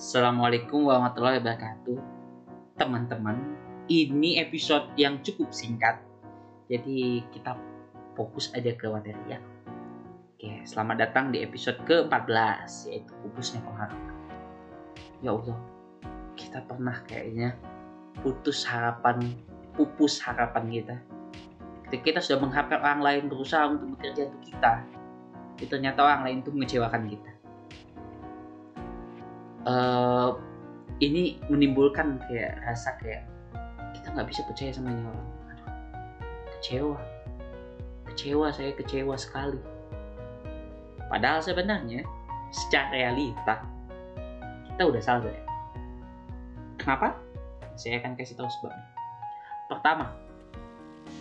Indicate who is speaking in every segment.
Speaker 1: Assalamualaikum warahmatullahi wabarakatuh. Teman-teman Ini episode yang cukup singkat. Jadi kita fokus aja ke materi ya. Oke, selamat datang di episode ke-14 Yaitu pupusnya pengharapan Ya Allah Kita pernah kayaknya Putus harapan Pupus harapan kita. Ketika kita sudah mengharapkan orang lain berusaha untuk bekerja untuk kita. Ternyata orang lain itu mengecewakan kita uh, ini menimbulkan kayak rasa kayak kita nggak bisa percaya sama ini orang. Aduh, kecewa. Kecewa saya kecewa sekali. Padahal sebenarnya secara realita kita udah salah ya. Kenapa? Saya akan kasih tahu sebabnya. Pertama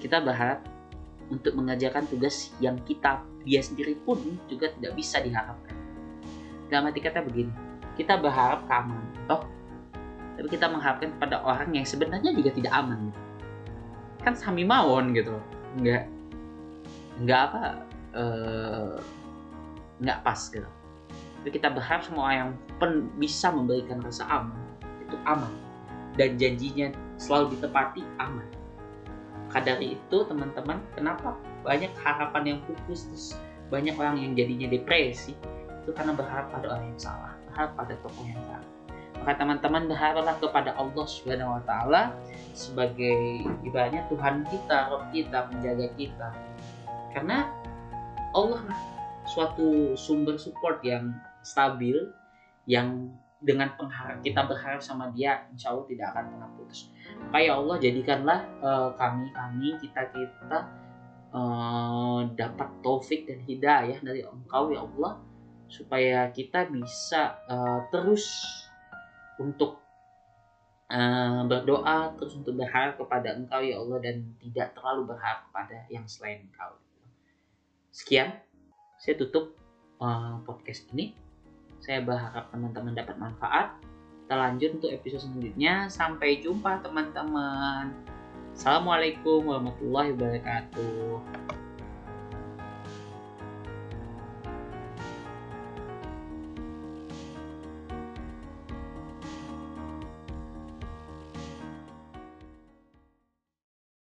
Speaker 1: kita berharap untuk mengerjakan tugas yang kita dia sendiri pun juga tidak bisa diharapkan. Dalam arti kata begini kita berharap keamanan toh. Tapi kita mengharapkan pada orang yang sebenarnya juga tidak aman gitu. Kan sami mawon gitu. Nggak nggak apa uh, nggak pas gitu. Tapi kita berharap semua yang pen, bisa memberikan rasa aman itu aman. Dan janjinya selalu ditepati aman. Maka dari itu teman-teman kenapa banyak harapan yang pupus terus banyak orang yang jadinya depresi? Itu karena berharap pada orang yang salah berharap pada tokoh yang salah maka teman-teman berharaplah kepada Allah Subhanahu wa taala sebagai ibaratnya Tuhan kita, Roh kita, menjaga kita. Karena Allah lah suatu sumber support yang stabil yang dengan pengharap kita berharap sama dia insya Allah tidak akan pernah putus. Kayak Allah jadikanlah uh, kami kami kita kita uh, dapat taufik dan hidayah dari Engkau ya Allah supaya kita bisa uh, terus untuk uh, berdoa terus untuk berharap kepada Engkau ya Allah dan tidak terlalu berharap kepada yang selain Engkau. Sekian, saya tutup uh, podcast ini. Saya berharap teman-teman dapat manfaat. Kita lanjut untuk episode selanjutnya. Sampai jumpa teman-teman. Assalamualaikum warahmatullahi wabarakatuh.